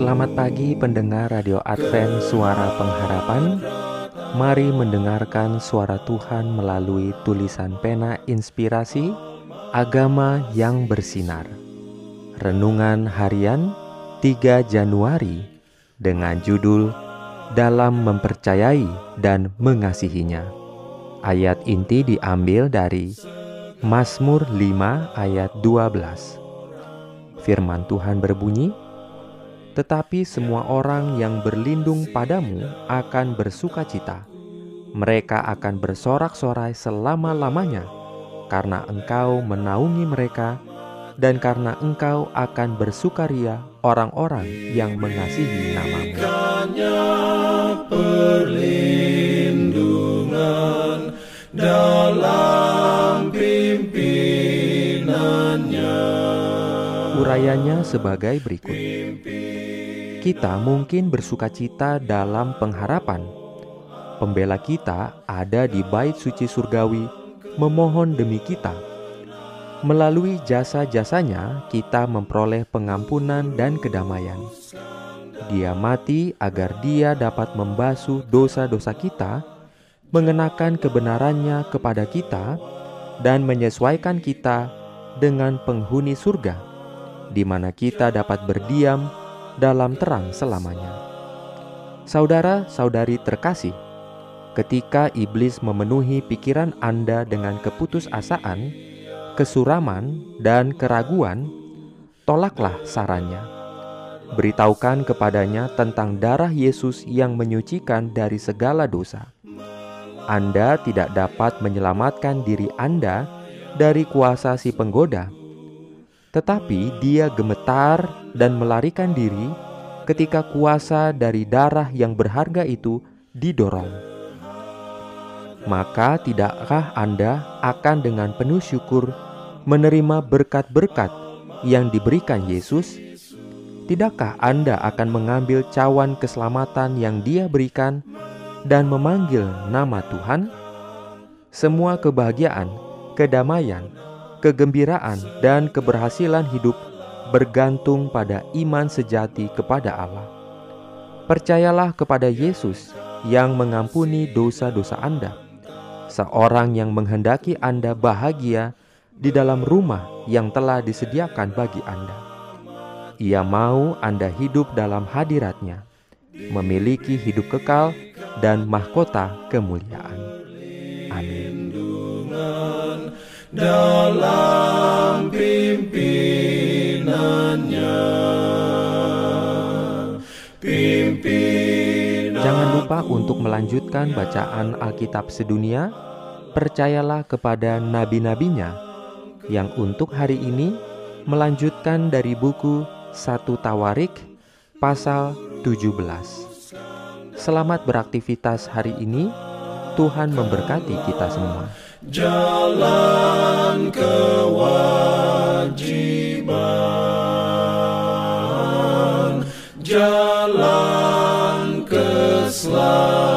Selamat pagi pendengar Radio Advent Suara Pengharapan. Mari mendengarkan suara Tuhan melalui tulisan pena inspirasi Agama yang bersinar. Renungan harian 3 Januari Dengan judul Dalam mempercayai dan mengasihinya Ayat inti diambil dari Mazmur 5 ayat 12 Firman Tuhan berbunyi, tetapi semua orang yang berlindung padamu akan bersuka cita. Mereka akan bersorak-sorai selama-lamanya, karena engkau menaungi mereka, dan karena engkau akan bersukaria orang-orang yang mengasihi namamu. perlindungan dalam pimpinannya. Urayanya sebagai berikut. Kita mungkin bersuka cita dalam pengharapan. Pembela kita ada di bait suci surgawi memohon demi kita. Melalui jasa-jasanya kita memperoleh pengampunan dan kedamaian. Dia mati agar dia dapat membasuh dosa-dosa kita, mengenakan kebenarannya kepada kita, dan menyesuaikan kita dengan penghuni surga, di mana kita dapat berdiam dalam terang selamanya. Saudara-saudari terkasih, ketika iblis memenuhi pikiran Anda dengan keputusasaan, kesuraman, dan keraguan, tolaklah sarannya. Beritahukan kepadanya tentang darah Yesus yang menyucikan dari segala dosa. Anda tidak dapat menyelamatkan diri Anda dari kuasa si penggoda, tetapi dia gemetar dan melarikan diri ketika kuasa dari darah yang berharga itu didorong. Maka tidakkah Anda akan dengan penuh syukur menerima berkat-berkat yang diberikan Yesus? Tidakkah Anda akan mengambil cawan keselamatan yang Dia berikan dan memanggil nama Tuhan? Semua kebahagiaan, kedamaian, kegembiraan, dan keberhasilan hidup bergantung pada iman sejati kepada Allah. Percayalah kepada Yesus yang mengampuni dosa-dosa Anda, seorang yang menghendaki Anda bahagia di dalam rumah yang telah disediakan bagi Anda. Ia mau Anda hidup dalam hadiratnya, memiliki hidup kekal dan mahkota kemuliaan. Amin dalam pimpinannya. Pimpinan Jangan lupa untuk melanjutkan bacaan Alkitab sedunia. Percayalah kepada nabi-nabinya yang untuk hari ini melanjutkan dari buku 1 Tawarik pasal 17. Selamat beraktivitas hari ini. Tuhan memberkati kita semua jalan kewajiban, jalan keselamatan.